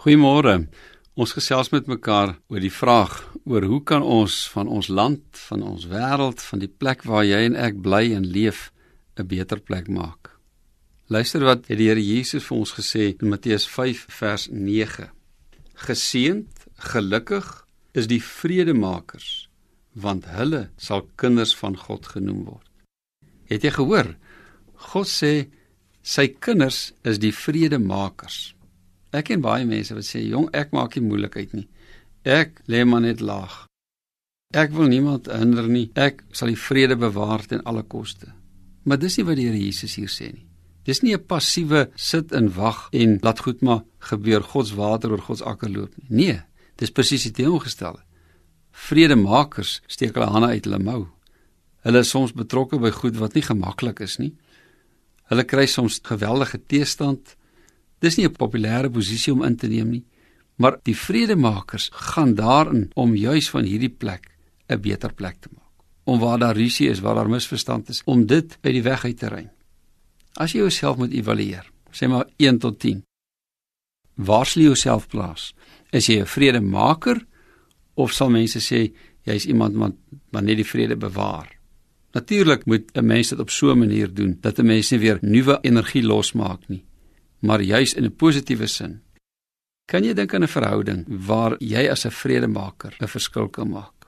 Goeiemôre. Ons gesels met mekaar oor die vraag oor hoe kan ons van ons land, van ons wêreld, van die plek waar jy en ek bly en leef 'n beter plek maak. Luister wat het die Here Jesus vir ons gesê in Matteus 5 vers 9. Geseend, gelukkig is die vredemakers, want hulle sal kinders van God genoem word. Het jy gehoor? God sê sy kinders is die vredemakers. Ek ken baie mense wat sê, "Jong, ek maak nie moeilikheid nie. Ek lê maar net laag. Ek wil niemand hinder nie. Ek sal die vrede bewaar ten alle koste." Maar dis nie wat die Here Jesus hier sê nie. Dis nie 'n passiewe sit en wag en laat goed maar gebeur God se water oor God se akker loop nie. Nee, dis presies die teenoorgestelde. Vredemakers steek hulle hande uit hulle mou. Hulle is soms betrokke by goed wat nie gemaklik is nie. Hulle kry soms geweldige teestand Dis nie 'n populêre posisie om in te neem nie, maar die vredemakers gaan daarin om juis van hierdie plek 'n beter plek te maak. Om waar daar rusie is, waar daar misverstand is, om dit uit die weg uit te ruim. As jy jouself moet evalueer, sê maar 1 tot 10. Waar sal jy jouself plaas? Is jy 'n vredemaker of sal mense sê jy is iemand wat wat net die vrede bewaar? Natuurlik moet 'n mens dit op so 'n manier doen dat 'n mens nie weer nuwe energie losmaak nie maar juis in 'n positiewe sin. Kan jy dink aan 'n verhouding waar jy as 'n vredemaker 'n verskil kan maak?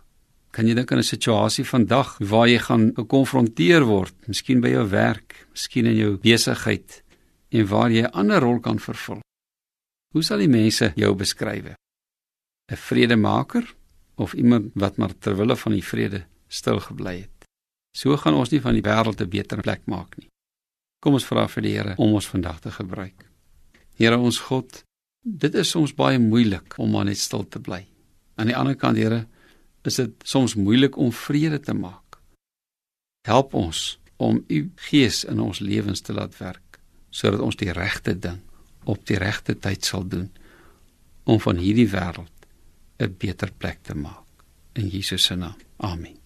Kan jy dink aan 'n situasie vandag waar jy gaan gekonfronteer word, miskien by jou werk, miskien in jou besigheid en waar jy 'n ander rol kan vervul? Hoe sal die mense jou beskryf? 'n Vredemaker of iemand wat maar ter wille van die vrede stil gebly het? So gaan ons nie van die wêreld 'n beter plek maak nie. Kom ons vra vir die Here om ons vandag te gebruik. Here ons God, dit is soms baie moeilik om maar net stil te bly. Aan die ander kant, Here, is dit soms moeilik om vrede te maak. Help ons om u gees in ons lewens te laat werk sodat ons die regte ding op die regte tyd sal doen om van hierdie wêreld 'n beter plek te maak in Jesus se naam. Amen.